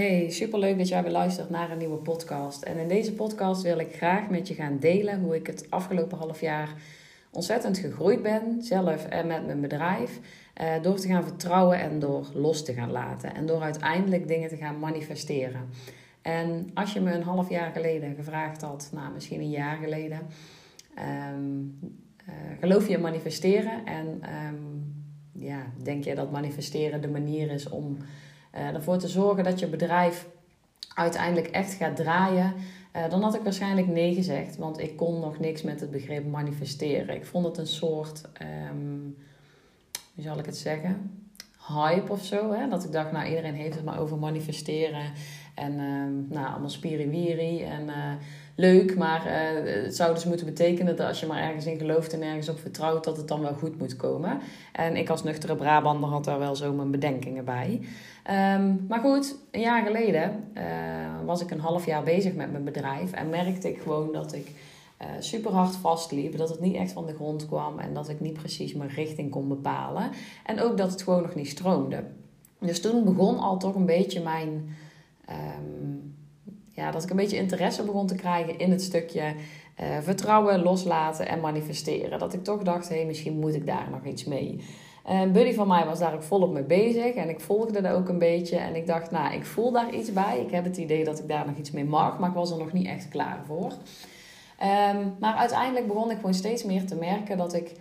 Hey, superleuk dat jij weer luistert naar een nieuwe podcast. En in deze podcast wil ik graag met je gaan delen hoe ik het afgelopen half jaar ontzettend gegroeid ben, zelf en met mijn bedrijf. Eh, door te gaan vertrouwen en door los te gaan laten. En door uiteindelijk dingen te gaan manifesteren. En als je me een half jaar geleden gevraagd had, nou misschien een jaar geleden, ehm, eh, geloof je in manifesteren? En ehm, ja, denk je dat manifesteren de manier is om ervoor te zorgen dat je bedrijf uiteindelijk echt gaat draaien, uh, dan had ik waarschijnlijk nee gezegd. Want ik kon nog niks met het begrip manifesteren. Ik vond het een soort, um, hoe zal ik het zeggen? Hype of zo. Hè? Dat ik dacht, nou iedereen heeft het maar over manifesteren. En um, nou, allemaal spiriwiri en uh, leuk. Maar uh, het zou dus moeten betekenen dat als je maar ergens in gelooft en ergens op vertrouwt, dat het dan wel goed moet komen. En ik als nuchtere Brabander had daar wel zo mijn bedenkingen bij. Um, maar goed, een jaar geleden uh, was ik een half jaar bezig met mijn bedrijf. En merkte ik gewoon dat ik uh, super hard vastliep. Dat het niet echt van de grond kwam. En dat ik niet precies mijn richting kon bepalen. En ook dat het gewoon nog niet stroomde. Dus toen begon al toch een beetje mijn Um, ja, dat ik een beetje interesse begon te krijgen in het stukje uh, vertrouwen, loslaten en manifesteren. Dat ik toch dacht, hé, hey, misschien moet ik daar nog iets mee. Een buddy van mij was daar ook volop mee bezig en ik volgde dat ook een beetje. En ik dacht, nou, ik voel daar iets bij. Ik heb het idee dat ik daar nog iets mee mag, maar ik was er nog niet echt klaar voor. Um, maar uiteindelijk begon ik gewoon steeds meer te merken dat ik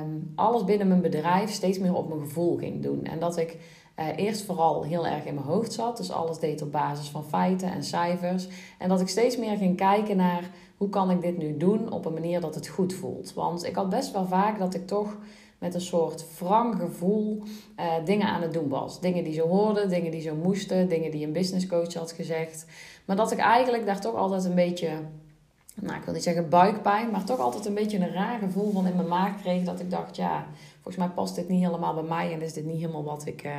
um, alles binnen mijn bedrijf steeds meer op mijn gevoel ging doen. En dat ik uh, eerst vooral heel erg in mijn hoofd zat. Dus alles deed op basis van feiten en cijfers. En dat ik steeds meer ging kijken naar hoe kan ik dit nu doen op een manier dat het goed voelt. Want ik had best wel vaak dat ik toch met een soort wrang gevoel uh, dingen aan het doen was. Dingen die ze hoorden, dingen die zo moesten, dingen die een business coach had gezegd. Maar dat ik eigenlijk daar toch altijd een beetje nou, ik wil niet zeggen buikpijn, maar toch altijd een beetje een raar gevoel van in mijn maag kreeg. Dat ik dacht, ja, volgens mij past dit niet helemaal bij mij en is dit niet helemaal wat ik, uh,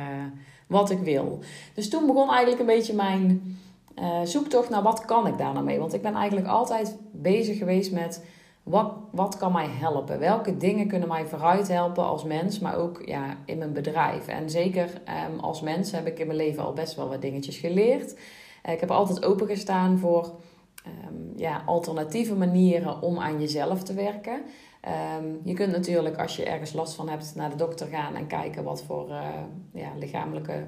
wat ik wil. Dus toen begon eigenlijk een beetje mijn uh, zoektocht naar wat kan ik daar nou mee. Want ik ben eigenlijk altijd bezig geweest met wat, wat kan mij helpen? Welke dingen kunnen mij vooruit helpen als mens, maar ook ja, in mijn bedrijf. En zeker um, als mens heb ik in mijn leven al best wel wat dingetjes geleerd. Uh, ik heb altijd opengestaan voor um, ja, alternatieve manieren om aan jezelf te werken. Um, je kunt natuurlijk, als je ergens last van hebt, naar de dokter gaan en kijken wat voor uh, ja, lichamelijke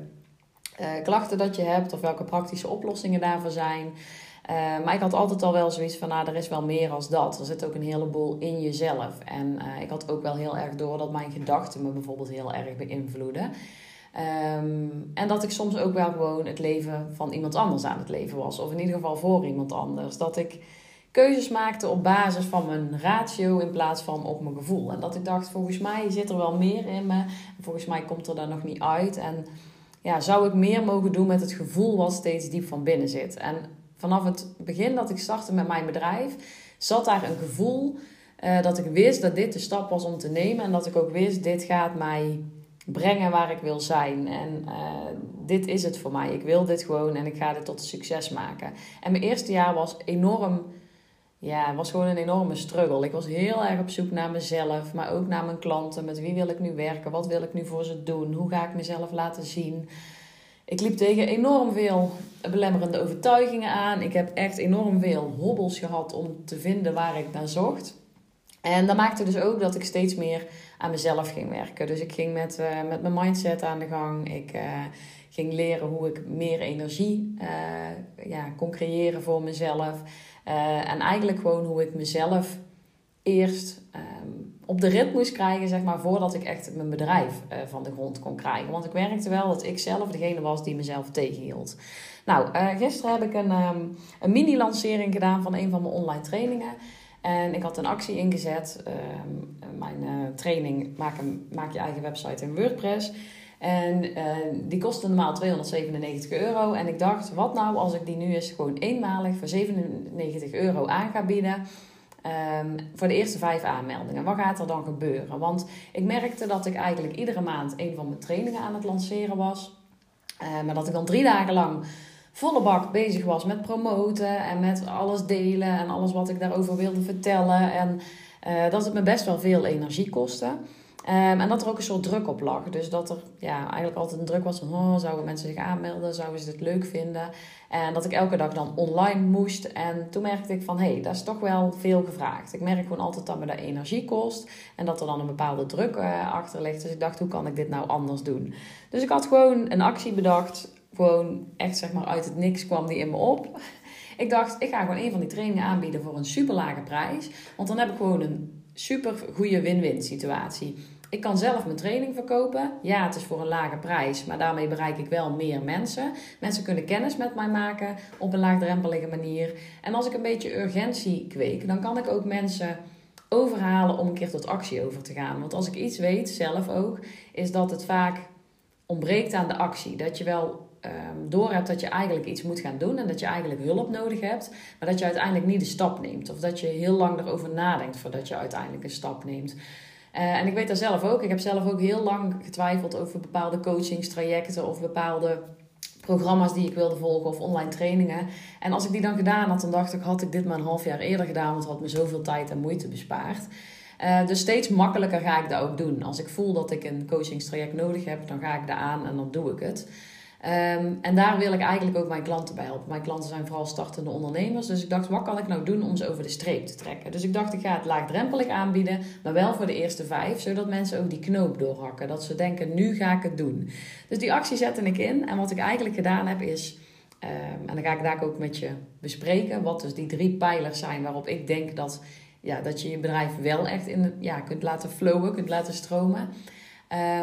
uh, klachten dat je hebt of welke praktische oplossingen daarvoor zijn. Uh, maar ik had altijd al wel zoiets van, nou, er is wel meer als dat. Er zit ook een heleboel in jezelf. En ik had ook wel heel erg door dat mijn gedachten me bijvoorbeeld heel erg beïnvloeden. Um, en dat ik soms ook wel gewoon het leven van iemand anders aan het leven was. Of in ieder geval voor iemand anders. Dat ik keuzes maakte op basis van mijn ratio in plaats van op mijn gevoel. En dat ik dacht, volgens mij zit er wel meer in me. Volgens mij komt er daar nog niet uit. En ja, zou ik meer mogen doen met het gevoel wat steeds diep van binnen zit. En vanaf het begin dat ik startte met mijn bedrijf, zat daar een gevoel uh, dat ik wist dat dit de stap was om te nemen. En dat ik ook wist, dit gaat mij brengen waar ik wil zijn. En uh, dit is het voor mij. Ik wil dit gewoon en ik ga dit tot succes maken. En mijn eerste jaar was enorm, ja, was gewoon een enorme struggle. Ik was heel erg op zoek naar mezelf, maar ook naar mijn klanten. Met wie wil ik nu werken? Wat wil ik nu voor ze doen? Hoe ga ik mezelf laten zien? Ik liep tegen enorm veel belemmerende overtuigingen aan. Ik heb echt enorm veel hobbels gehad om te vinden waar ik naar zocht. En dat maakte dus ook dat ik steeds meer aan mezelf ging werken. Dus ik ging met, uh, met mijn mindset aan de gang. Ik uh, ging leren hoe ik meer energie uh, ja, kon creëren voor mezelf. en eigenlijk gewoon hoe ik mezelf eerst um, op de rit moest krijgen, zeg maar, voordat ik echt mijn bedrijf van de grond kon krijgen. Want ik merkte wel dat ik zelf degene was die mezelf tegenhield. Nou, gisteren heb ik een, um, een mini-lancering gedaan van een van mijn online trainingen. En ik had een actie ingezet. Uh, mijn uh, training maak, een, maak je eigen website in WordPress. En uh, die kostte normaal 297 euro. En ik dacht, wat nou als ik die nu eens gewoon eenmalig voor 97 euro aan ga bieden. Um, voor de eerste vijf aanmeldingen. Wat gaat er dan gebeuren? Want ik merkte dat ik eigenlijk iedere maand een van mijn trainingen aan het lanceren was. Uh, maar dat ik dan drie dagen lang volle bak bezig was met promoten en met alles delen en alles wat ik daarover wilde vertellen. En uh, dat het me best wel veel energie kostte. Ehm, en dat er ook een soort druk op lag. Dus dat er ja, eigenlijk altijd een druk was van... Oh, zouden mensen zich aanmelden? Zouden ze het leuk vinden? En dat ik elke dag dan online moest. En toen merkte ik van... Hé, hey, dat is toch wel veel gevraagd. Ik merk gewoon altijd dat me dat energie kost. En dat er dan een bepaalde druk uh, achter ligt. Dus ik dacht, hoe kan ik dit nou anders doen? Dus ik had gewoon een actie bedacht. Gewoon echt zeg maar uit het niks kwam die in me op. Ik dacht, ik ga gewoon een van die trainingen aanbieden voor een super lage prijs. Want dan heb ik gewoon een super goede win-win situatie. Ik kan zelf mijn training verkopen. Ja, het is voor een lage prijs, maar daarmee bereik ik wel meer mensen. Mensen kunnen kennis met mij maken op een laagdrempelige manier. En als ik een beetje urgentie kweek, dan kan ik ook mensen overhalen om een keer tot actie over te gaan. Want als ik iets weet, zelf ook, is dat het vaak ontbreekt aan de actie. Dat je wel um, door hebt dat je eigenlijk iets moet gaan doen en dat je eigenlijk hulp nodig hebt, maar dat je uiteindelijk niet de stap neemt. Of dat je heel lang erover nadenkt voordat je uiteindelijk een stap neemt. Uh, en ik weet dat zelf ook. Ik heb zelf ook heel lang getwijfeld over bepaalde coachingstrajecten of bepaalde programma's die ik wilde volgen of online trainingen. En als ik die dan gedaan had, dan dacht ik, had ik dit maar een half jaar eerder gedaan, want het had me zoveel tijd en moeite bespaard. Uh, dus steeds makkelijker ga ik dat ook doen. Als ik voel dat ik een coachingstraject nodig heb, dan ga ik daar aan en dan doe ik het. Ehm, en daar wil ik eigenlijk ook mijn klanten bij helpen. Mijn klanten zijn vooral startende ondernemers. Dus ik dacht, wat kan ik nou doen om ze over de streep te trekken? Dus ik dacht, ik ga het laagdrempelig aanbieden, maar wel voor de eerste vijf. Zodat mensen ook die knoop doorhakken. Dat ze denken, nu ga ik het doen. Dus die actie zette ik in. En wat ik eigenlijk gedaan heb is... Um, en dan ga ik daar ook met je bespreken. Wat dus die drie pijlers zijn waarop ik denk dat, ja, dat je je bedrijf wel echt in, ja, kunt laten flowen, kunt laten stromen.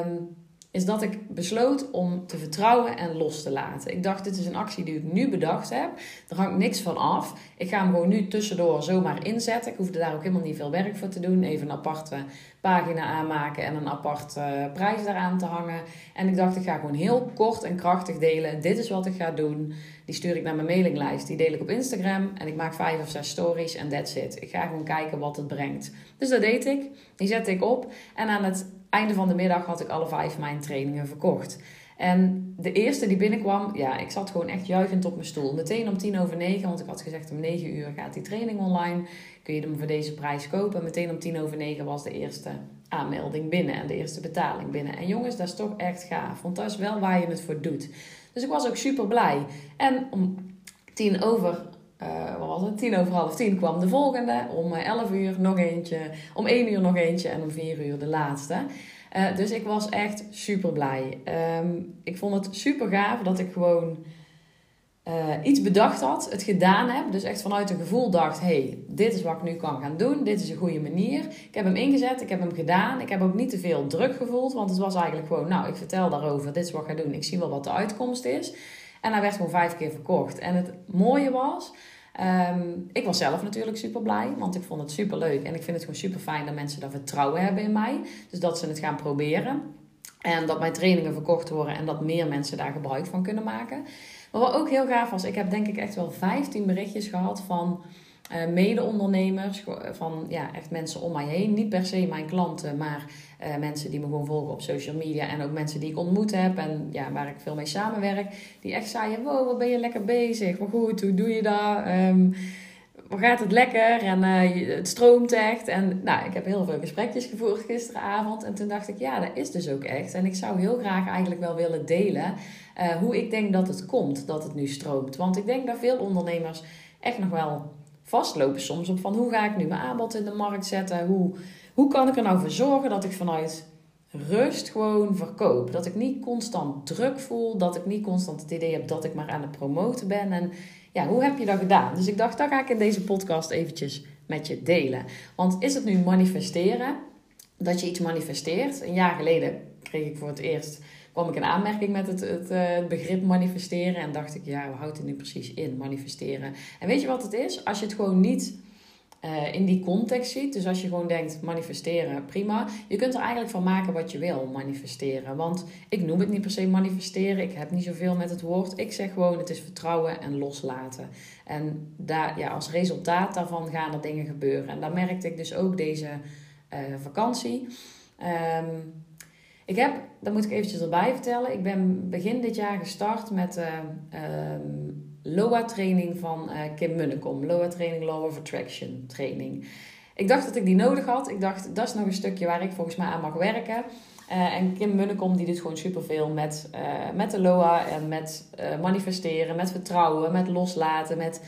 Um, is dat ik besloot om te vertrouwen en los te laten. Ik dacht, dit is een actie die ik nu bedacht heb. Er hangt niks van af. Ik ga hem gewoon nu tussendoor zomaar inzetten. Ik hoefde daar ook helemaal niet veel werk voor te doen. Even een aparte pagina aanmaken en een apart uh, prijs daaraan te hangen. En ik dacht, ik ga gewoon heel kort en krachtig delen. Dit is wat ik ga doen. Die stuur ik naar mijn mailinglijst. Die deel ik op Instagram. En ik maak vijf of zes stories en that's it. Ik ga gewoon kijken wat het brengt. Dus dat deed ik. Die zette ik op. En aan het einde van de middag had ik alle vijf mijn trainingen verkocht. En de eerste die binnenkwam, ja, ik zat gewoon echt juichend op mijn stoel. Meteen om tien over negen, want ik had gezegd om negen uur gaat die training online. Kun je hem voor deze prijs kopen. Meteen om tien over negen was de eerste aanmelding binnen en de eerste betaling binnen. En jongens, dat is toch echt gaaf, want dat is wel waar je het voor doet. Dus ik was ook super blij. En om tien over uh, wat was het? Tien over half tien kwam de volgende. Om uh, elf uur nog eentje. Om één uur nog eentje. En om vier uur de laatste. Uh, dus ik was echt super blij. Um, ik vond het super gaaf dat ik gewoon iets bedacht had. Het gedaan heb. Dus echt vanuit een gevoel dacht. hey, dit is wat ik nu kan gaan doen. Dit is een goede manier. Ik heb hem ingezet. Ik heb hem gedaan. Ik heb ook niet te veel druk gevoeld. Want het was eigenlijk gewoon. Nou, ik vertel daarover. Dit is wat ik ga doen. Ik zie wel wat de uitkomst is. En hij werd gewoon vijf keer verkocht. En het mooie was, um, ik was zelf natuurlijk super blij, want ik vond het super leuk. En ik vind het gewoon super fijn dat mensen daar vertrouwen hebben in mij. Dus dat ze het gaan proberen. En dat mijn trainingen verkocht worden en dat meer mensen daar gebruik van kunnen maken. Maar wat ook heel gaaf was, ik heb denk ik echt wel 15 berichtjes gehad van uh, mede-ondernemers, van ja, echt mensen om mij heen. Niet per se mijn klanten, maar uh, mensen die me gewoon volgen op social media. En ook mensen die ik ontmoet heb en ja, waar ik veel mee samenwerk. Die echt zeiden, wow, wat ben je lekker bezig? Wat goed, hoe doe je dat? Um, hoe gaat het lekker? En het stroomt echt. En nou, ik heb heel veel gesprekjes gevoerd gisteravond. En toen dacht ik, ja, dat is dus ook echt. En ik zou heel graag eigenlijk wel willen delen hoe ik denk dat het komt, dat het nu stroomt. Want ik denk dat veel ondernemers echt nog wel vastlopen soms op van hoe ga ik nu mijn aanbod in de markt zetten? Hoe, hoe kan ik er nou voor zorgen dat ik vanuit rust gewoon verkoop? Dat ik niet constant druk voel, dat ik niet constant het idee heb dat ik maar aan het promoten ben. En ja, hoe heb je dat gedaan? Dus ik dacht, dat ga ik in deze podcast eventjes met je delen. Want is het nu manifesteren? Dat je iets manifesteert. Een jaar geleden kreeg ik voor het eerst kwam ik in aanmerking met het, het, uh, begrip manifesteren. En dacht ik, ja, wat houdt het nu precies in, manifesteren? En weet je wat het is? Als je het gewoon niet uh, in die context ziet. Dus als je gewoon denkt, manifesteren, prima. Je kunt er eigenlijk van maken wat je wil, manifesteren. Want ik noem het niet per se manifesteren. Ik heb niet zoveel met het woord. Ik zeg gewoon, het is vertrouwen en loslaten. En daar, ja, als resultaat daarvan gaan er dingen gebeuren. En dat merkte ik dus ook deze uh, vakantie. Um, ik heb, dat moet ik eventjes erbij vertellen, ik ben begin dit jaar gestart met uh, LOA training van uh, Kim Munnekom. LOA training, Law of Attraction training. ik dacht dat ik die nodig had. Ik dacht, dat is nog een stukje waar ik volgens mij aan mag werken. Uh, en Kim Munnekom die doet gewoon superveel met, met de LOA en met manifesteren, met vertrouwen, met loslaten, met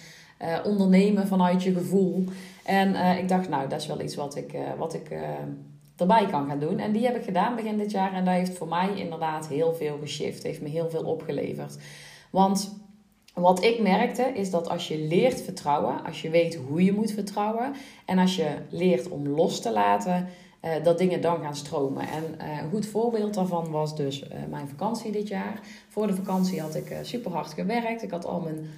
ondernemen vanuit je gevoel. En ik dacht, nou, dat is wel iets wat ik, wat ik erbij kan gaan doen. En die heb ik gedaan begin dit jaar en dat heeft voor mij inderdaad heel veel geshift, heeft me heel veel opgeleverd. Want wat ik merkte is dat als je leert vertrouwen, als je weet hoe je moet vertrouwen en als je leert om los te laten, uh, dat dingen dan gaan stromen. En uh, een goed voorbeeld daarvan was dus uh, mijn vakantie dit jaar. Voor de vakantie had ik super hard gewerkt. Ik had al mijn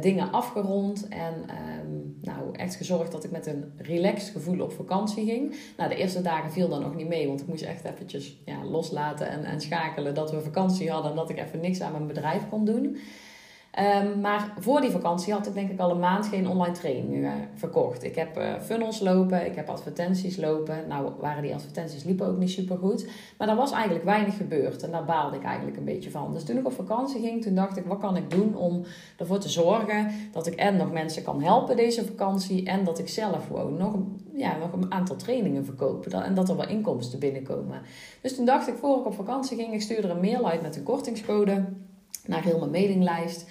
dingen afgerond en um, nou, echt gezorgd dat ik met een relaxed gevoel op vakantie ging. Nou, de eerste dagen viel dan nog niet mee, want ik moest echt eventjes ja, loslaten en, en schakelen dat we vakantie hadden en dat ik even niks aan mijn bedrijf kon doen. Um, maar voor die vakantie had ik denk ik al een maand geen online training uh, verkocht. Ik heb uh, funnels lopen, ik heb advertenties lopen. Nou waren die advertenties liepen ook niet super goed. Maar er was eigenlijk weinig gebeurd en daar baalde ik eigenlijk een beetje van. Dus toen ik op vakantie ging, toen dacht ik wat kan ik doen om ervoor te zorgen dat ik en nog mensen kan helpen deze vakantie. En dat ik zelf gewoon nog, ja, nog een aantal trainingen verkoop. En dat er wel inkomsten binnenkomen. Dus toen dacht ik voor ik op vakantie ging, ik stuurde een mail uit met een kortingscode naar heel mijn mailinglijst.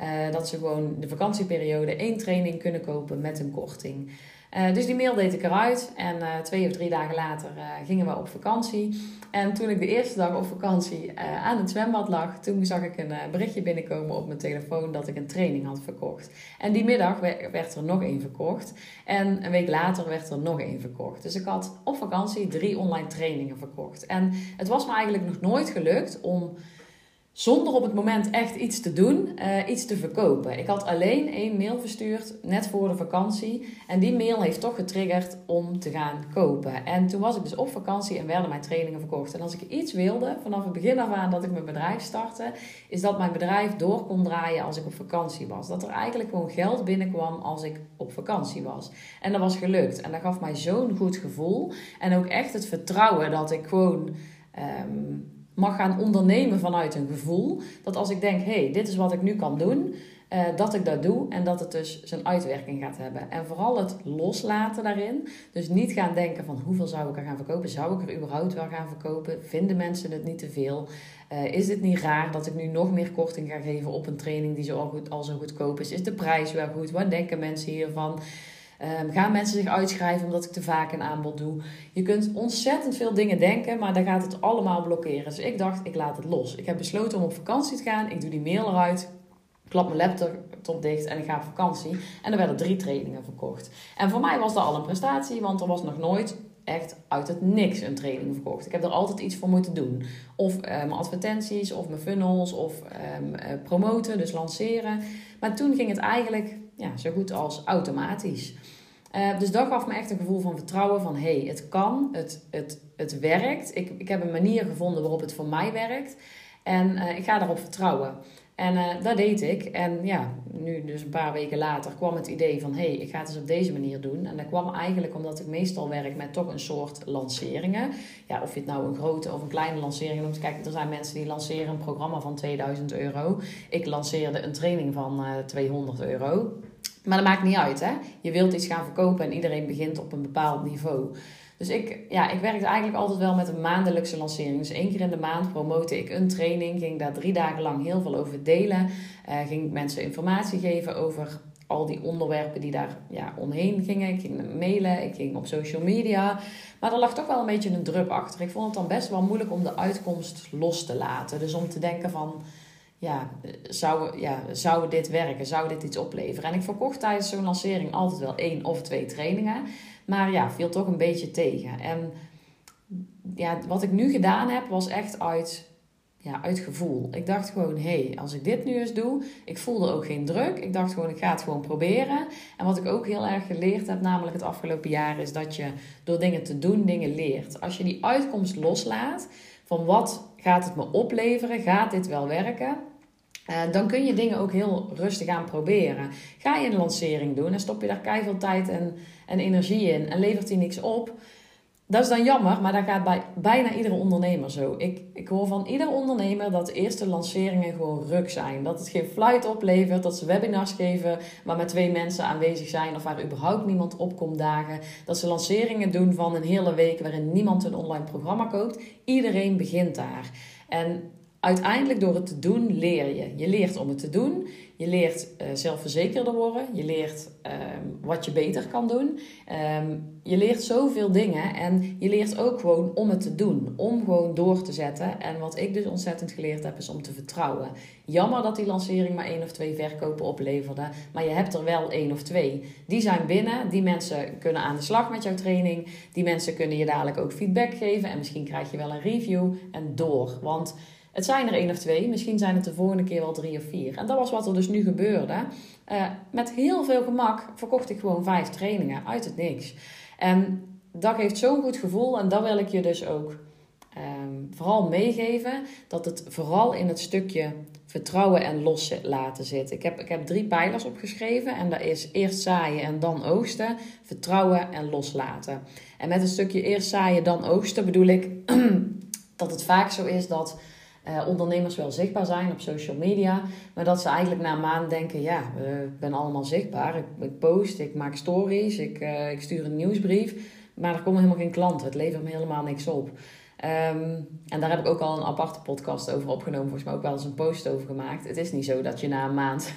Uh, dat ze gewoon de vakantieperiode één training kunnen kopen met een korting. Uh, dus die mail deed ik eruit en uh, twee of drie dagen later gingen we op vakantie. En toen ik de eerste dag op vakantie aan het zwembad lag, toen zag ik een berichtje binnenkomen op mijn telefoon dat ik een training had verkocht. En die middag werd er nog één verkocht. En een week later werd er nog één verkocht. Dus ik had op vakantie drie online trainingen verkocht. En het was me eigenlijk nog nooit gelukt om zonder op het moment echt iets te doen, uh, iets te verkopen. Ik had alleen één mail verstuurd, net voor de vakantie. En die mail heeft toch getriggerd om te gaan kopen. En toen was ik dus op vakantie en werden mijn trainingen verkocht. En als ik iets wilde, vanaf het begin af aan dat ik mijn bedrijf startte, is dat mijn bedrijf door kon draaien als ik op vakantie was. Dat er eigenlijk gewoon geld binnenkwam als ik op vakantie was. En dat was gelukt. En dat gaf mij zo'n goed gevoel. En ook echt het vertrouwen dat ik gewoon. Um, mag gaan ondernemen vanuit een gevoel. Dat als ik denk, hé, hey, dit is wat ik nu kan doen, uh, dat ik dat doe en dat het dus zijn uitwerking gaat hebben. En vooral het loslaten daarin. Dus niet gaan denken van hoeveel zou ik er gaan verkopen? Zou ik er überhaupt wel gaan verkopen? Vinden mensen het niet te veel? Uh, is het niet raar dat ik nu nog meer korting ga geven op een training die zo goed, al zo goedkoop is? Is de prijs wel goed? Wat denken mensen hiervan? Um, gaan mensen zich uitschrijven omdat ik te vaak een aanbod doe? Je kunt ontzettend veel dingen denken, maar dan gaat het allemaal blokkeren. Dus ik dacht, ik laat het los. Ik heb besloten om op vakantie te gaan. Ik doe die mail eruit. Klap mijn laptop dicht en ik ga op vakantie. En er werden drie trainingen verkocht. En voor mij was dat al een prestatie, want er was nog nooit echt uit het niks een training verkocht. Ik heb er altijd iets voor moeten doen. Of uh, mijn advertenties, of mijn funnels, of um, uh, promoten, dus lanceren. Maar toen ging het eigenlijk ja, zo goed als automatisch. Uh, dus dat gaf me echt een gevoel van vertrouwen van hey, het kan, het, het, het werkt. Ik, ik heb een manier gevonden waarop het voor mij werkt. En uh, ik ga daarop vertrouwen. En uh, dat deed ik. En ja, nu dus een paar weken later kwam het idee van... hé, hey, ik ga het eens op deze manier doen. En dat kwam eigenlijk omdat ik meestal werk met toch een soort lanceringen. Ja, of je het nou een grote of een kleine lancering noemt. Kijk, er zijn mensen die lanceren een programma van 2000 euro. Ik lanceerde een training van uh, 200 euro. Maar dat maakt niet uit, hè. Je wilt iets gaan verkopen en iedereen begint op een bepaald niveau. Dus ik, ja, ik werkte eigenlijk altijd wel met een maandelijkse lancering. Dus één keer in de maand promote ik een training. Ging daar drie dagen lang heel veel over delen. Uh, ging mensen informatie geven over al die onderwerpen die daar ja, omheen gingen. Ik ging mailen, ik ging op social media. Maar er lag toch wel een beetje een druk achter. Ik vond het dan best wel moeilijk om de uitkomst los te laten. Dus om te denken van ja, zou, ja, zou dit werken? Zou dit iets opleveren? En ik verkocht tijdens zo'n lancering altijd wel één of twee trainingen. Maar ja, viel toch een beetje tegen. En ja, wat ik nu gedaan heb, was echt uit, ja, uit gevoel. Ik dacht gewoon, hé, hey, als ik dit nu eens doe, ik voelde ook geen druk. Ik dacht gewoon, ik ga het gewoon proberen. En wat ik ook heel erg geleerd heb, namelijk het afgelopen jaar, is dat je door dingen te doen, dingen leert. Als je die uitkomst loslaat, van wat gaat het me opleveren, gaat dit wel werken? Uh, dan kun je dingen ook heel rustig aan proberen. Ga je een lancering doen en stop je daar keihard tijd en, en energie in en levert die niks op. dat is dan jammer, maar dat gaat bij bijna iedere ondernemer zo. Ik, ik hoor van ieder ondernemer dat eerste lanceringen gewoon ruk zijn. Dat het geen flight oplevert, dat ze webinars geven waar maar twee mensen aanwezig zijn of waar überhaupt niemand op komt dagen. Dat ze lanceringen doen van een hele week waarin niemand een online programma koopt. Iedereen begint daar. En uiteindelijk door het te doen leer je. Je leert om het te doen. Je leert uh, zelfverzekerder worden. Je leert ehm, wat je beter kan doen. Ehm, je leert zoveel dingen. En je leert ook gewoon om het te doen. Om gewoon door te zetten. En wat ik dus ontzettend geleerd heb, is om te vertrouwen. Jammer dat die lancering maar één of twee verkopen opleverde. Maar je hebt er wel één of twee. Die zijn binnen. Die mensen kunnen aan de slag met jouw training. Die mensen kunnen je dadelijk ook feedback geven. En misschien krijg je wel een review. En door. Want het zijn er één of twee, misschien zijn het de volgende keer wel drie of vier. En dat was wat er dus nu gebeurde. Uh, met heel veel gemak verkocht ik gewoon vijf trainingen uit het niks. En dat geeft zo'n goed gevoel en dat wil ik je dus ook um, vooral meegeven. Dat het vooral in het stukje vertrouwen en loslaten zit. Ik heb, ik heb drie pijlers opgeschreven en dat is eerst zaaien en dan oogsten, vertrouwen en loslaten. En met het stukje eerst zaaien, dan oogsten bedoel ik dat het vaak zo is dat uh, ondernemers wel zichtbaar zijn op social media. Maar dat ze eigenlijk na een maand denken: ja, ik ben allemaal zichtbaar. Ik, post, ik maak stories, ik, uh, ik stuur een nieuwsbrief. Maar er komen helemaal geen klanten. Het levert me helemaal niks op. Um, en daar heb ik ook al een aparte podcast over opgenomen. Volgens mij ook wel eens een post over gemaakt. Het is niet zo dat je na een maand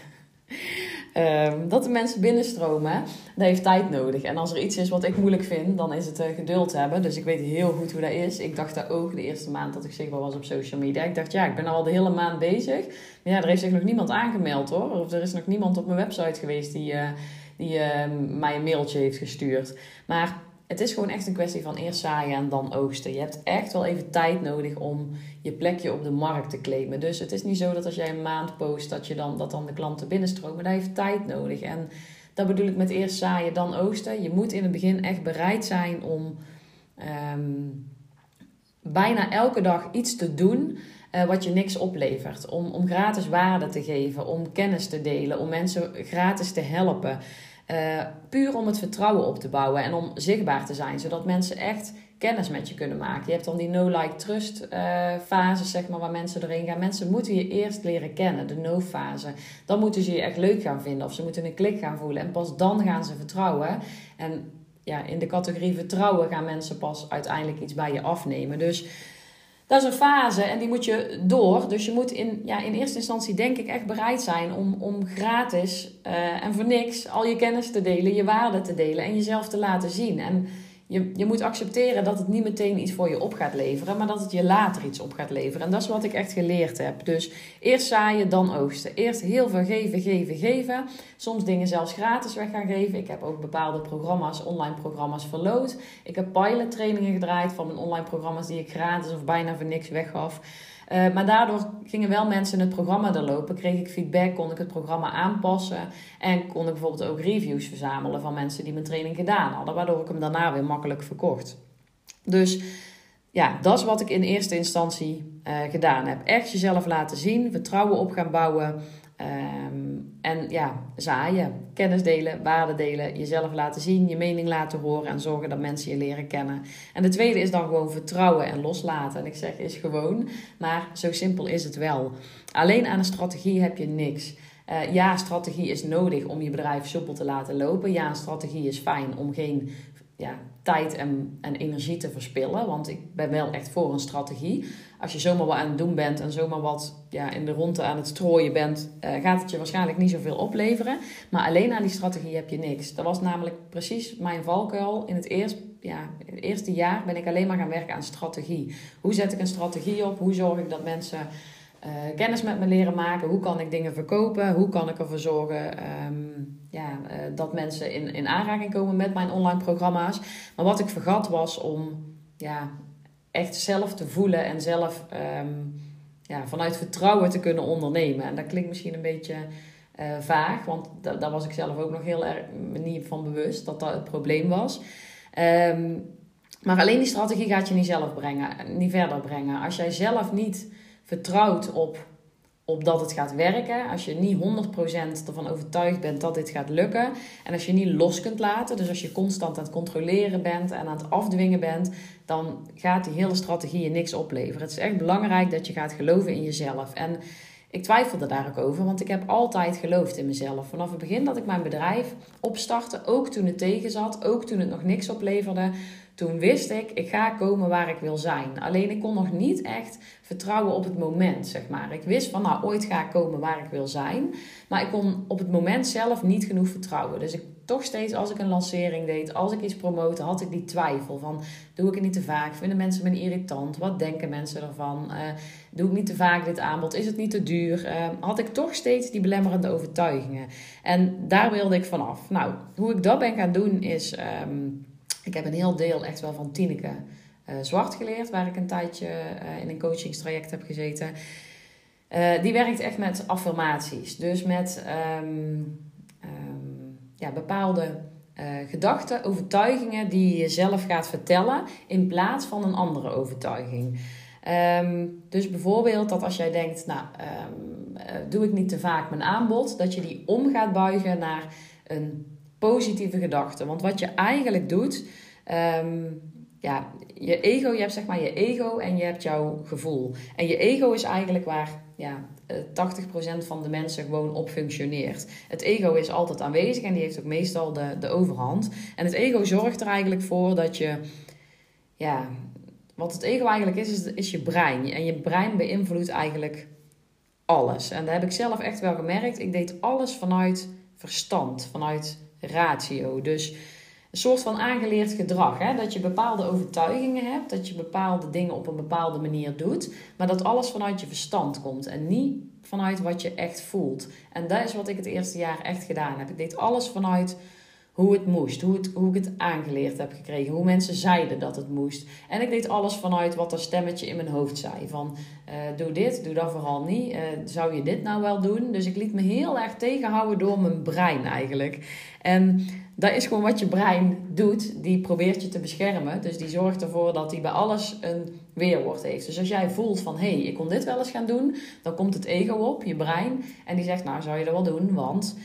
Ehm, dat de mensen binnenstromen, dat heeft tijd nodig. En als er iets is wat ik moeilijk vind, dan is het uh, geduld hebben. Dus ik weet heel goed hoe dat is. Ik dacht dat ook de eerste maand dat ik zichtbaar was op social media. Ik dacht, ja, ik ben al de hele maand bezig. Maar ja, er heeft zich nog niemand aangemeld hoor. Of er is nog niemand op mijn website geweest die, uh, die uh, mij een mailtje heeft gestuurd. Maar het is gewoon echt een kwestie van eerst zaaien en dan oogsten. Je hebt echt wel even tijd nodig om je plekje op de markt te claimen. Dus het is niet zo dat als jij een maand post, dat, je dan, dat dan de klanten binnenstromen. Dat heeft tijd nodig. En dat bedoel ik met eerst zaaien, dan oogsten. Je moet in het begin echt bereid zijn om ehm, bijna elke dag iets te doen. Uh, wat je niks oplevert. Om, om gratis waarde te geven, om kennis te delen, om mensen gratis te helpen. Uh, puur om het vertrouwen op te bouwen en om zichtbaar te zijn, zodat mensen echt kennis met je kunnen maken. Je hebt dan die no-like-trust uh, fase, zeg maar, waar mensen erin gaan. Mensen moeten je eerst leren kennen, de no-fase. Dan moeten ze je echt leuk gaan vinden of ze moeten een klik gaan voelen. En pas dan gaan ze vertrouwen. En ja, in de categorie vertrouwen gaan mensen pas uiteindelijk iets bij je afnemen. Dus dat is een fase en die moet je door. Dus je moet in, ja, in eerste instantie denk ik echt bereid zijn om, om gratis uh, en voor niks al je kennis te delen, je waarde te delen en jezelf te laten zien. En je, je moet accepteren dat het niet meteen iets voor je op gaat leveren, maar dat het je later iets op gaat leveren. En dat is wat ik echt geleerd heb. Dus eerst zaaien, dan oogsten. Eerst heel veel geven, geven, geven. Soms dingen zelfs gratis weg gaan geven. Ik heb ook bepaalde programma's, online programma's verloot. Ik heb pilot trainingen gedraaid van mijn online programma's die ik gratis of bijna voor niks weggaf. Uh, maar daardoor gingen wel mensen het programma doorlopen, kreeg ik feedback, kon ik het programma aanpassen en kon ik bijvoorbeeld ook reviews verzamelen van mensen die mijn training gedaan hadden, waardoor ik hem daarna weer makkelijk verkocht. Dus ja, dat is wat ik in eerste instantie uh, gedaan heb. Echt jezelf laten zien, vertrouwen op gaan bouwen. Um, en ja, zaaien, kennis delen, waarde delen, jezelf laten zien, je mening laten horen en zorgen dat mensen je leren kennen. En de tweede is dan gewoon vertrouwen en loslaten. En ik zeg is gewoon, maar zo simpel is het wel. Alleen aan een strategie heb je niks. Uh, ja, strategie is nodig om je bedrijf soepel te laten lopen. Ja, strategie is fijn om geen ja, tijd en, en energie te verspillen. Want ik ben wel echt voor een strategie. Als je zomaar wat aan het doen bent en zomaar wat ja, in de ronde aan het strooien bent, uh, gaat het je waarschijnlijk niet zoveel opleveren. Maar alleen aan die strategie heb je niks. Dat was namelijk precies mijn valkuil. In het, eerst, ja, in het eerste jaar ben ik alleen maar gaan werken aan strategie. Hoe zet ik een strategie op? Hoe zorg ik dat mensen uh, kennis met me leren maken. Hoe kan ik dingen verkopen? Hoe kan ik ervoor zorgen um, ja, uh, dat mensen in, in aanraking komen met mijn online programma's? Maar wat ik vergat was om ja, echt zelf te voelen en zelf um, ja, vanuit vertrouwen te kunnen ondernemen. En dat klinkt misschien een beetje uh, vaag, want da daar was ik zelf ook nog heel erg niet van bewust dat dat het probleem was. Um, maar alleen die strategie gaat je niet zelf brengen, niet verder brengen. Als jij zelf niet vertrouwt op, opdat het gaat werken. Als je niet 100% ervan overtuigd bent dat dit gaat lukken. En als je niet los kunt laten, dus als je constant aan het controleren bent en aan het afdwingen bent, dan gaat die hele strategie je niks opleveren. Het is echt belangrijk dat je gaat geloven in jezelf. En ik twijfelde daar ook over, want ik heb altijd geloofd in mezelf. Vanaf het begin dat ik mijn bedrijf opstartte, ook toen het tegen zat, ook toen het nog niks opleverde, toen wist ik, ik ga komen waar ik wil zijn. Alleen ik kon nog niet echt vertrouwen op het moment, zeg maar. Ik wist van, nou, ooit ga ik komen waar ik wil zijn. Maar ik kon op het moment zelf niet genoeg vertrouwen. Dus ik toch steeds, als ik een lancering deed, als ik iets promote, had ik die twijfel van, doe ik het niet te vaak? Vinden mensen me irritant? Wat denken mensen ervan? Uh, doe ik niet te vaak dit aanbod? Is het niet te duur? Uh, had ik toch steeds die belemmerende overtuigingen. En daar wilde ik vanaf. Nou, hoe ik dat ben gaan doen is... Um, ik heb een heel deel echt wel van Tineke uh, Zwart geleerd, waar ik een tijdje uh, in een coachingstraject heb gezeten. Uh, die werkt echt met affirmaties. Dus met um, um, ja, bepaalde gedachten, overtuigingen die je jezelf gaat vertellen in plaats van een andere overtuiging. Um, dus bijvoorbeeld dat als jij denkt, nou, doe ik niet te vaak mijn aanbod, dat je die om gaat buigen naar een positieve gedachten. Want wat je eigenlijk doet, um, ja, je ego, je hebt zeg maar je ego en je hebt jouw gevoel. En je ego is eigenlijk waar ja, 80% eh, van de mensen gewoon op functioneert. Het ego is altijd aanwezig en die heeft ook meestal de, de overhand. En het ego zorgt er eigenlijk voor dat je, ja, wat het ego eigenlijk is, is, is je brein. En je brein beïnvloedt eigenlijk alles. En dat heb ik zelf echt wel gemerkt. Ik deed alles vanuit verstand, vanuit ratio. Dus een soort van aangeleerd gedrag. Hè? Dat je bepaalde overtuigingen hebt, dat je bepaalde dingen op een bepaalde manier doet, maar dat alles vanuit je verstand komt en niet vanuit wat je echt voelt. En dat is wat ik het eerste jaar echt gedaan heb. Ik deed alles vanuit hoe het moest, hoe, het, hoe ik het aangeleerd heb gekregen, hoe mensen zeiden dat het moest. En ik deed alles vanuit wat dat stemmetje in mijn hoofd zei. Van uh, doe dit, doe dat vooral niet. Uh, zou je dit nou wel doen? Dus ik liet me heel erg tegenhouden door mijn brein eigenlijk. En dat is gewoon wat je brein doet. Die probeert je te beschermen. Dus die zorgt ervoor dat hij bij alles een weerwoord heeft. Dus als jij voelt van, hé, hey, ik kon dit wel eens gaan doen. Dan komt het ego op, je brein. En die zegt, nou, zou je dat wel doen? Want...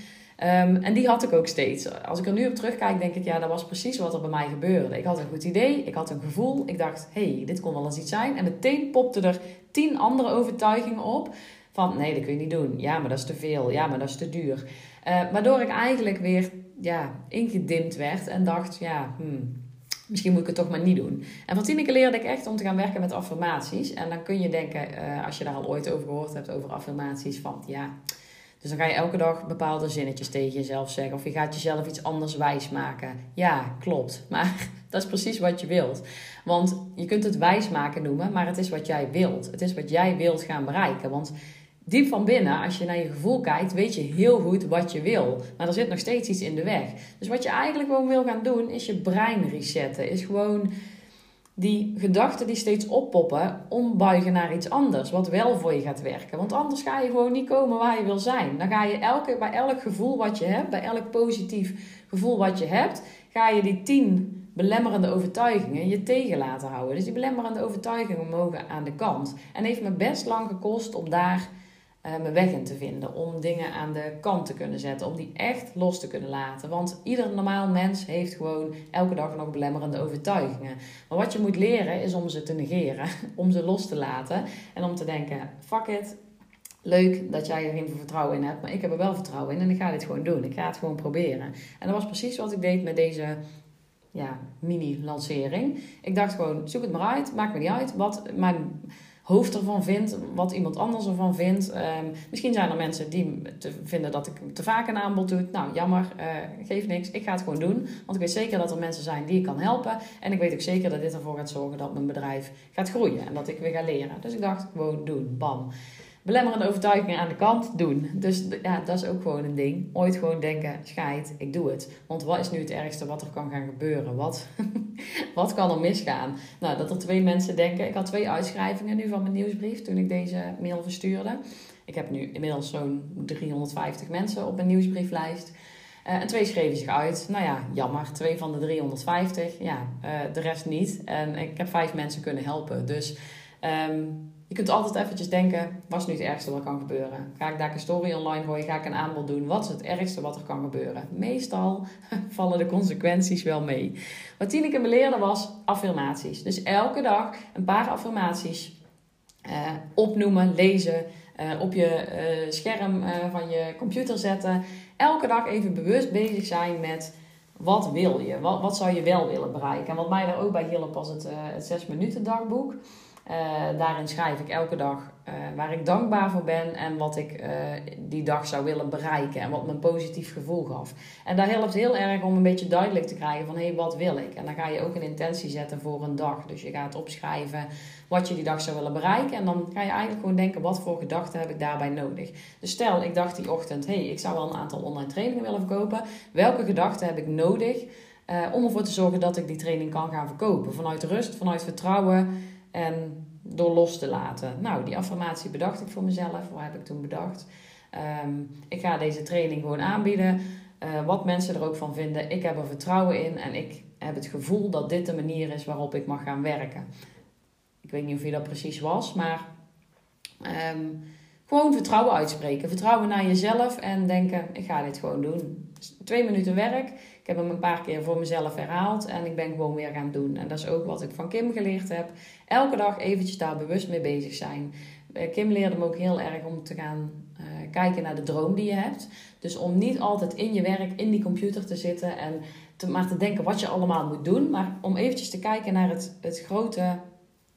Um, en die had ik ook steeds. Als ik er nu op terugkijk, denk ik, ja, dat was precies wat er bij mij gebeurde. Ik had een goed idee, ik had een gevoel. Ik dacht, hey, dit kon wel eens iets zijn. En meteen popte er tien andere overtuigingen op. Van, nee, dat kun je niet doen. Ja, maar dat is te veel. Ja, maar dat is te duur. Uh, waardoor ik eigenlijk weer ja, ingedimd werd en dacht, ja, hmm, misschien moet ik het toch maar niet doen. En van Tineke leerde ik echt om te gaan werken met affirmaties. En dan kun je denken, uh, als je daar al ooit over gehoord hebt, over affirmaties, van ja... Dus dan ga je elke dag bepaalde zinnetjes tegen jezelf zeggen. Of je gaat jezelf iets anders wijsmaken. Ja, klopt. Maar dat is precies wat je wilt. Want je kunt het wijsmaken noemen, maar het is wat jij wilt. Het is wat jij wilt gaan bereiken. Want diep van binnen, als je naar je gevoel kijkt, weet je heel goed wat je wil. Maar er zit nog steeds iets in de weg. Dus wat je eigenlijk gewoon wil gaan doen, is je brein resetten. Is gewoon die gedachten die steeds oppoppen, ombuigen naar iets anders. Wat wel voor je gaat werken. Want anders ga je gewoon niet komen waar je wil zijn. Dan ga je elke, bij elk gevoel wat je hebt, bij elk positief gevoel wat je hebt, ga je die tien belemmerende overtuigingen je tegen laten houden. Dus die belemmerende overtuigingen mogen aan de kant. En heeft me best lang gekost om daar mijn weg in te vinden. Om dingen aan de kant te kunnen zetten. Om die echt los te kunnen laten. Want ieder normaal mens heeft gewoon elke dag nog belemmerende overtuigingen. Maar wat je moet leren is om ze te negeren. Om ze los te laten. En om te denken, fuck it. Leuk dat jij er geen vertrouwen in hebt. Maar ik heb er wel vertrouwen in. En ik ga dit gewoon doen. Ik ga het gewoon proberen. En dat was precies wat ik deed met deze ja, mini-lancering. Ik dacht gewoon, zoek het maar uit. Maakt me niet uit. Wat mijn hoofd ervan vindt, wat iemand anders ervan vindt. Um, misschien zijn er mensen die te vinden dat ik te vaak een aanbod doe. Nou, jammer, uh, geeft niks. Ik ga het gewoon doen. Want ik weet zeker dat er mensen zijn die ik kan helpen. En ik weet ook zeker dat dit ervoor gaat zorgen dat mijn bedrijf gaat groeien. En dat ik weer ga leren. Dus ik dacht, gewoon doen. Bam belemmerende overtuigingen aan de kant doen. Dus ja, dat is ook gewoon een ding. Ooit gewoon denken, scheid, ik doe het. Want wat is nu het ergste wat er kan gaan gebeuren? Wat, wat kan er misgaan? Nou, dat er twee mensen denken... Ik had twee uitschrijvingen nu van mijn nieuwsbrief toen ik deze mail verstuurde. Ik heb nu inmiddels zo'n 350 mensen op mijn nieuwsbrieflijst. Uh, en twee schreven zich uit. Nou ja, jammer. Twee van de 350. Ja, uh, de rest niet. En ik heb vijf mensen kunnen helpen. Dus... Um, je kunt altijd eventjes denken, wat is nu het ergste wat kan gebeuren? Ga ik daar een story online gooien? Ga ik een aanbod doen? Wat is het ergste wat er kan gebeuren? Meestal vallen de consequenties wel mee. Wat Tineke me leerde was affirmaties. Dus elke dag een paar affirmaties uh, opnoemen, lezen, uh, op je uh, scherm van je computer zetten. Elke dag even bewust bezig zijn met wat wil je? Wat, wat zou je wel willen bereiken? En wat mij daar ook bij hielp was het, het 6 minuten dagboek. Uh, daarin schrijf ik elke dag uh, waar ik dankbaar voor ben en wat ik uh, die dag zou willen bereiken en wat me een positief gevoel gaf. En daar helpt heel erg om een beetje duidelijk te krijgen van hé, hey, wat wil ik? En dan ga je ook een intentie zetten voor een dag. Dus je gaat opschrijven wat je die dag zou willen bereiken en dan ga je eigenlijk gewoon denken wat voor gedachten heb ik daarbij nodig. Dus stel, ik dacht die ochtend, hé, hey, ik zou wel een aantal online trainingen willen verkopen. Welke gedachten heb ik nodig om ervoor te zorgen dat ik die training kan gaan verkopen? Vanuit rust, vanuit vertrouwen en door los te laten. Nou, die affirmatie bedacht ik voor mezelf. Wat heb ik toen bedacht? Ehm, ik ga deze training gewoon aanbieden. Uh, wat mensen er ook van vinden. Ik heb er vertrouwen in en ik heb het gevoel dat dit de manier is waarop ik mag gaan werken. Ik weet niet of je dat precies was, maar um, gewoon vertrouwen uitspreken. Vertrouwen naar jezelf en denken: ik ga dit gewoon doen. Twee minuten werk. Ik heb hem een paar keer voor mezelf herhaald en ik ben gewoon weer gaan doen. En dat is ook wat ik van Kim geleerd heb. Elke dag eventjes daar bewust mee bezig zijn. Eh, Kim leerde me ook heel erg om te gaan uh, kijken naar de droom die je hebt. Dus om niet altijd in je werk, in die computer te zitten en te, maar te denken wat je allemaal moet doen. Maar om eventjes te kijken naar het, het grote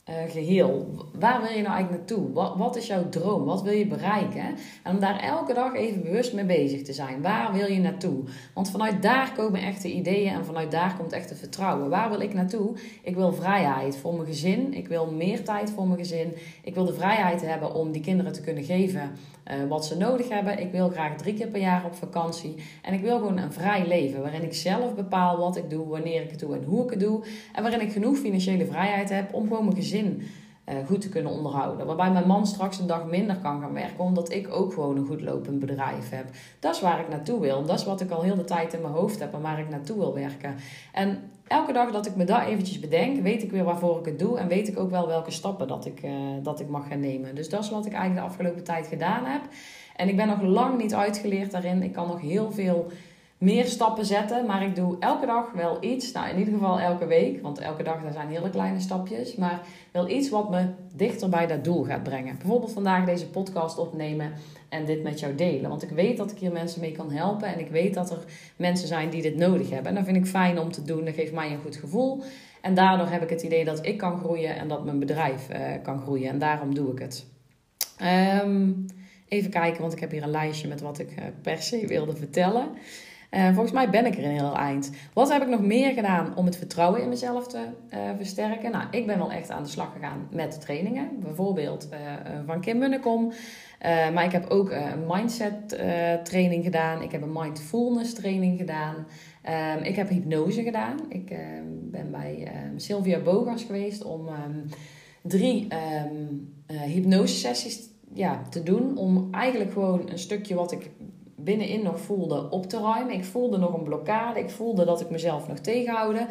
uh, geheel. Waar wil je nou eigenlijk naartoe? Wat, wat is jouw droom? Wat wil je bereiken? En om daar elke dag even bewust mee bezig te zijn. Waar wil je naartoe? Want vanuit daar komen echte ideeën en vanuit daar komt echte vertrouwen. Waar wil ik naartoe? Ik wil vrijheid voor mijn gezin. Ik wil meer tijd voor mijn gezin. Ik wil de vrijheid hebben om die kinderen te kunnen geven uh, wat ze nodig hebben. Ik wil graag drie keer per jaar op vakantie. En ik wil gewoon een vrij leven waarin ik zelf bepaal wat ik doe, wanneer ik het doe en hoe ik het doe. En waarin ik genoeg financiële vrijheid heb om gewoon mijn gezin uh, goed te kunnen onderhouden. Waarbij mijn man straks een dag minder kan gaan werken, omdat ik ook gewoon een goed lopend bedrijf heb. Dat is waar ik naartoe wil. Dat is wat ik al heel de tijd in mijn hoofd heb en waar ik naartoe wil werken. En elke dag dat ik me dat eventjes bedenk, weet ik weer waarvoor ik het doe. En weet ik ook wel welke stappen dat ik, uh, dat ik mag gaan nemen. Dus dat is wat ik eigenlijk de afgelopen tijd gedaan heb. En ik ben nog lang niet uitgeleerd daarin. Ik kan nog heel veel meer stappen zetten. Maar ik doe elke dag wel iets. Nou, in ieder geval elke week. Want elke dag daar zijn hele kleine stapjes. Maar wel iets wat me dichter bij dat doel gaat brengen. Bijvoorbeeld vandaag deze podcast opnemen en dit met jou delen. Want ik weet dat ik hier mensen mee kan helpen. En ik weet dat er mensen zijn die dit nodig hebben. En dat vind ik fijn om te doen. Dat geeft mij een goed gevoel. En daardoor heb ik het idee dat ik kan groeien en dat mijn bedrijf uh, kan groeien. En daarom doe ik het. Um, even kijken, want ik heb hier een lijstje met wat ik uh, per se wilde vertellen. Uh, volgens mij ben ik er een heel eind. Wat heb ik nog meer gedaan om het vertrouwen in mezelf te uh, versterken? Nou, ik ben wel echt aan de slag gegaan met trainingen. Bijvoorbeeld uh, van Kim Munnekom. maar ik heb ook een mindset training gedaan. Ik heb een mindfulness training gedaan. Um, ik heb hypnose gedaan. Ik ehm, ben bij ehm, Sylvia Bogas geweest om drie hypnose sessies ja, te doen. Om eigenlijk gewoon een stukje wat ik binnenin nog voelde op te ruimen. Ik voelde nog een blokkade. Ik voelde dat ik mezelf nog tegenhouden.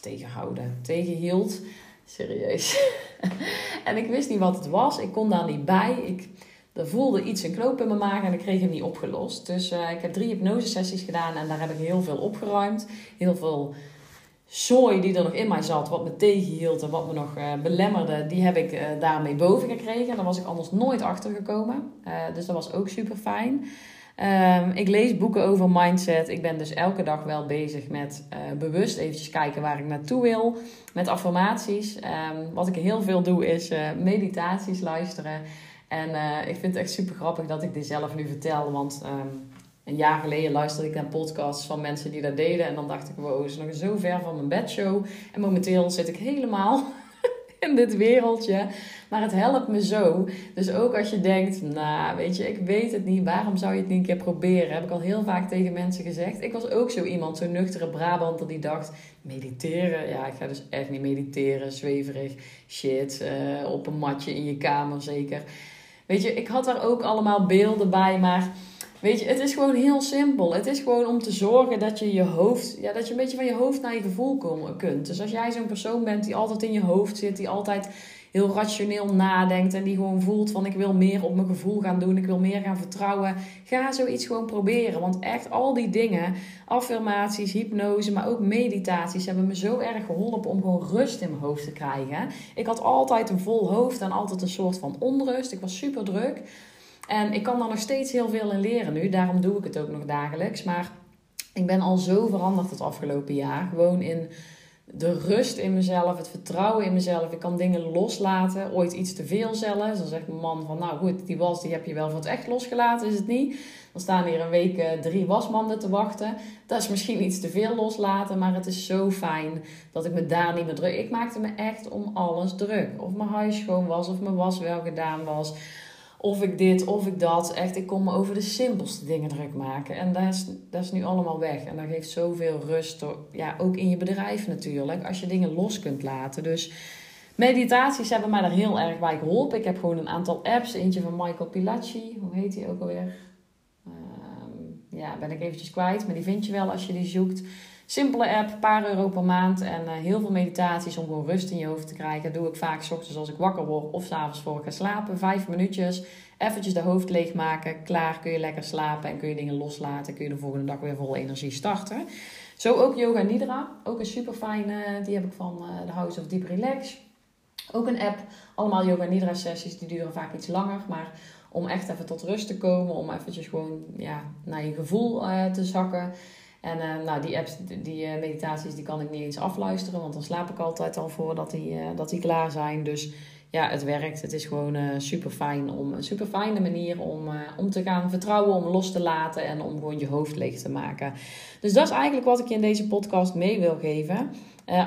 Tegenhouden, tegenhield. Serieus. en ik wist niet wat het was. Ik kon daar niet bij. Ik, er voelde iets een knoop in mijn maag en ik kreeg hem niet opgelost. Dus uh, ik heb drie hypnosesessies gedaan en daar heb ik heel veel opgeruimd. Heel veel zooi die er nog in mij zat, wat me tegenhield en wat me nog uh, belemmerde, die heb ik uh, daarmee boven gekregen. Daar was ik anders nooit achter gekomen. dus dat was ook super fijn. Um, ik lees boeken over mindset. Ik ben dus elke dag wel bezig met uh, bewust eventjes kijken waar ik naartoe wil. Met affirmaties. Um, wat ik heel veel doe is uh, meditaties luisteren. En uh, ik vind het echt super grappig dat ik dit zelf nu vertel. Want um, een jaar geleden luisterde ik naar podcasts van mensen die dat deden. En dan dacht ik, wow, is nog zo ver van mijn bedshow. En momenteel zit ik helemaal in dit wereldje. Maar het helpt me zo. Dus ook als je denkt, nou weet je, ik weet het niet. Waarom zou je het niet een keer proberen? Heb ik al heel vaak tegen mensen gezegd. Ik was ook zo iemand, zo'n nuchtere Brabanter die dacht, mediteren? Ja, ik ga dus echt niet mediteren. Zweverig, shit, uh, op een matje in je kamer zeker. Weet je, ik had daar ook allemaal beelden bij, maar Weet je, het is gewoon heel simpel. Het is gewoon om te zorgen dat je je hoofd, ja, dat je een beetje van je hoofd naar je gevoel kunt. Dus als jij zo'n persoon bent die altijd in je hoofd zit, die altijd heel rationeel nadenkt en die gewoon voelt van ik wil meer op mijn gevoel gaan doen, ik wil meer gaan vertrouwen, ga zoiets gewoon proberen. Want echt al die dingen, affirmaties, hypnose, maar ook meditaties hebben me zo erg geholpen om gewoon rust in mijn hoofd te krijgen. Ik had altijd een vol hoofd en altijd een soort van onrust. Ik was super druk. En ik kan daar nog steeds heel veel in leren nu. Daarom doe ik het ook nog dagelijks. Maar ik ben al zo veranderd het afgelopen jaar. Gewoon in de rust in mezelf, het vertrouwen in mezelf. Ik kan dingen loslaten, ooit iets te veel zelfs. Dan zegt mijn man van, nou goed, die was die heb je wel voor het echt losgelaten, is het niet? Dan staan hier een week uh, drie wasmanden te wachten. Dat is misschien iets te veel loslaten, maar het is zo fijn dat ik me daar niet meer druk... Ik maakte me echt om alles druk. Of mijn huis schoon was, of mijn was wel gedaan was of ik dit, of ik dat. Echt, ik kon me over de simpelste dingen druk maken. En dat is, dat is nu allemaal weg. En dat geeft zoveel rust. Ja, ook in je bedrijf natuurlijk. Als je dingen los kunt laten. Dus meditaties hebben mij daar heel erg bij geholpen. Ik heb gewoon een aantal apps. Eentje van Michael Pilacci. Hoe heet die ook alweer? Ja, ben ik eventjes kwijt. Maar die vind je wel als je die zoekt. Simpele app, paar euro per maand en uh, heel veel meditaties om gewoon rust in je hoofd te krijgen. Dat doe ik vaak s ochtends als ik wakker word of s avonds voor ik ga slapen. Vijf minuutjes, eventjes de hoofd leegmaken. Klaar, kun je lekker slapen en kun je dingen loslaten. Kun je de volgende dag weer vol energie starten. Zo ook Yoga Nidra, ook een super fijne, die heb ik van uh, The House of Deep Relax. Ook een app, allemaal Yoga Nidra sessies, die duren vaak iets langer, maar om echt even tot rust te komen, om eventjes gewoon ja, naar je gevoel uh, te zakken. En uh, nou, die apps, die uh, meditaties, die kan ik niet eens afluisteren. Want dan slaap ik altijd al voordat die, dat die klaar zijn. Dus ja, het werkt. Het is gewoon super fijn om een super fijne manier om, om te gaan vertrouwen, om los te laten en om gewoon je hoofd leeg te maken. Dus dat is eigenlijk wat ik je in deze podcast mee wil geven.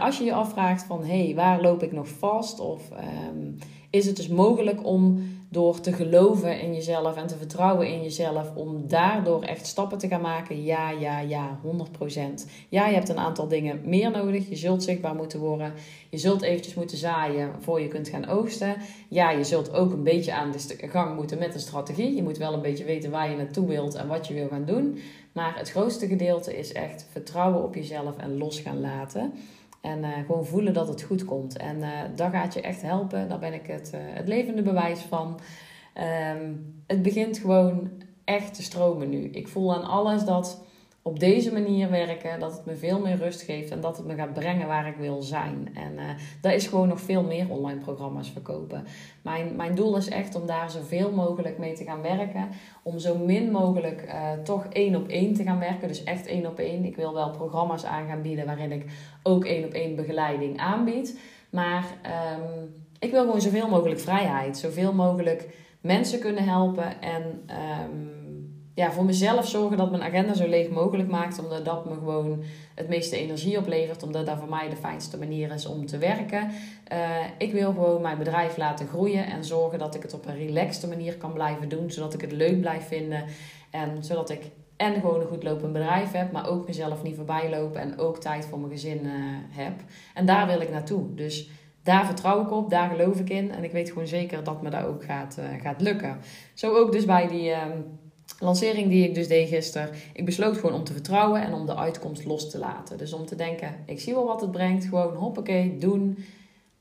als je je afvraagt van hé, hey, waar loop ik nog vast? Of um, is het dus mogelijk om door te geloven in jezelf en te vertrouwen in jezelf, om daardoor echt stappen te gaan maken? Ja, ja, ja, 100%. Ja, je hebt een aantal dingen meer nodig. Je zult zichtbaar moeten worden. Je zult eventjes moeten zaaien voor je kunt gaan oogsten. Ja, je zult ook een beetje aan de gang moeten met een strategie. Je moet wel een beetje weten waar je naartoe wilt en wat je wil gaan doen. Maar het grootste gedeelte is echt vertrouwen op jezelf en los gaan laten. En uh, gewoon voelen dat het goed komt. En uh, dat gaat je echt helpen. Daar ben ik het, uh, het levende bewijs van. Um, het begint gewoon echt te stromen nu. Ik voel aan alles dat op deze manier werken, dat het me veel meer rust geeft en dat het me gaat brengen waar ik wil zijn. En uh, daar is gewoon nog veel meer online programma's verkopen. Mijn, mijn doel is echt om daar zoveel mogelijk mee te gaan werken. Om zo min mogelijk uh, toch één op één te gaan werken. Dus echt één op één. Ik wil wel programma's aan gaan bieden waarin ik ook één op één begeleiding aanbied. Maar um, ik wil gewoon zoveel mogelijk vrijheid. Zoveel mogelijk mensen kunnen helpen en... Um, ja, voor mezelf zorgen dat mijn agenda zo leeg mogelijk maakt. Omdat dat me gewoon het meeste energie oplevert. Omdat dat voor mij de fijnste manier is om te werken. Uh, ik wil gewoon mijn bedrijf laten groeien. En zorgen dat ik het op een relaxte manier kan blijven doen. Zodat ik het leuk blijf vinden. En zodat ik en gewoon een goed lopend bedrijf heb. Maar ook mezelf niet voorbij lopen. En ook tijd voor mijn gezin uh, heb. En daar wil ik naartoe. Dus daar vertrouw ik op, daar geloof ik in. En ik weet gewoon zeker dat me dat ook gaat, uh, gaat lukken. Zo ook dus bij die uh, lancering die ik dus deed gisteren. Ik besloot gewoon om te vertrouwen en om de uitkomst los te laten. Dus om te denken, ik zie wel wat het brengt. Gewoon hoppakee, doen,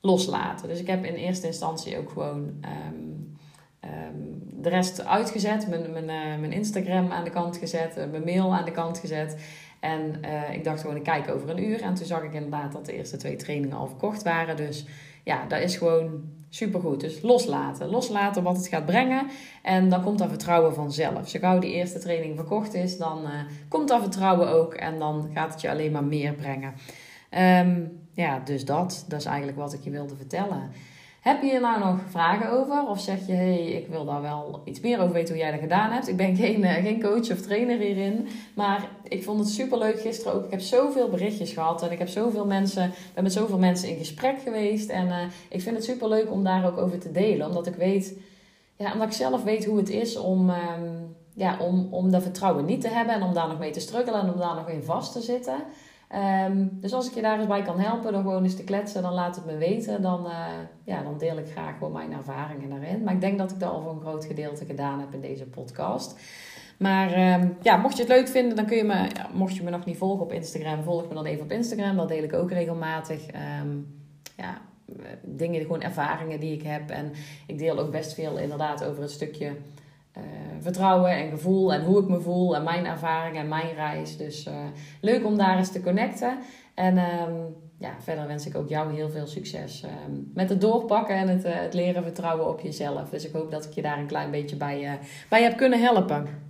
loslaten. Dus ik heb in eerste instantie ook gewoon um, um, de rest uitgezet. Mijn, mijn, uh, mijn Instagram aan de kant gezet, uh, mijn mail aan de kant gezet. En uh, ik dacht gewoon, ik kijk over een uur. En toen zag ik inderdaad dat de eerste twee trainingen al verkocht waren. Dus ja, dat is gewoon supergoed. Dus loslaten. Loslaten wat het gaat brengen. En dan komt dat vertrouwen vanzelf. Zo gauw die eerste training verkocht is, dan uh, komt dat vertrouwen ook. En dan gaat het je alleen maar meer brengen. Um, ja, dus dat. Dat is eigenlijk wat ik je wilde vertellen. Heb je hier nou nog vragen over? Of zeg je, hey, ik wil daar wel iets meer over weten hoe jij dat gedaan hebt? Ik ben geen, uh, geen coach of trainer hierin. Maar ik vond het super leuk gisteren ook. Ik heb zoveel berichtjes gehad. En ik heb zoveel mensen, ben met zoveel mensen in gesprek geweest. En uh, ik vind het super leuk om daar ook over te delen. Omdat ik weet, ja, omdat ik zelf weet hoe het is om, um, ja, om, om dat vertrouwen niet te hebben. En om daar nog mee te struggelen en om daar nog in vast te zitten. Um, dus als ik je daar eens bij kan helpen, dan gewoon eens te kletsen, dan laat het me weten. Dan, uh, ja, dan deel ik graag gewoon mijn ervaringen daarin. Maar ik denk dat ik dat al voor een groot gedeelte gedaan heb in deze podcast. Maar ehm, ja, mocht je het leuk vinden, dan kun je me, ja, mocht je me nog niet volgen op Instagram, volg me dan even op Instagram. Dat deel ik ook regelmatig. Ehm, ja, dingen, gewoon ervaringen die ik heb. En ik deel ook best veel inderdaad over het stukje uh, vertrouwen en gevoel en hoe ik me voel en mijn ervaring en mijn reis. Dus uh, leuk om daar eens te connecten. En um, ja, verder wens ik ook jou heel veel succes um, met het doorpakken en het, uh, het leren vertrouwen op jezelf. Dus ik hoop dat ik je daar een klein beetje bij, bij heb kunnen helpen.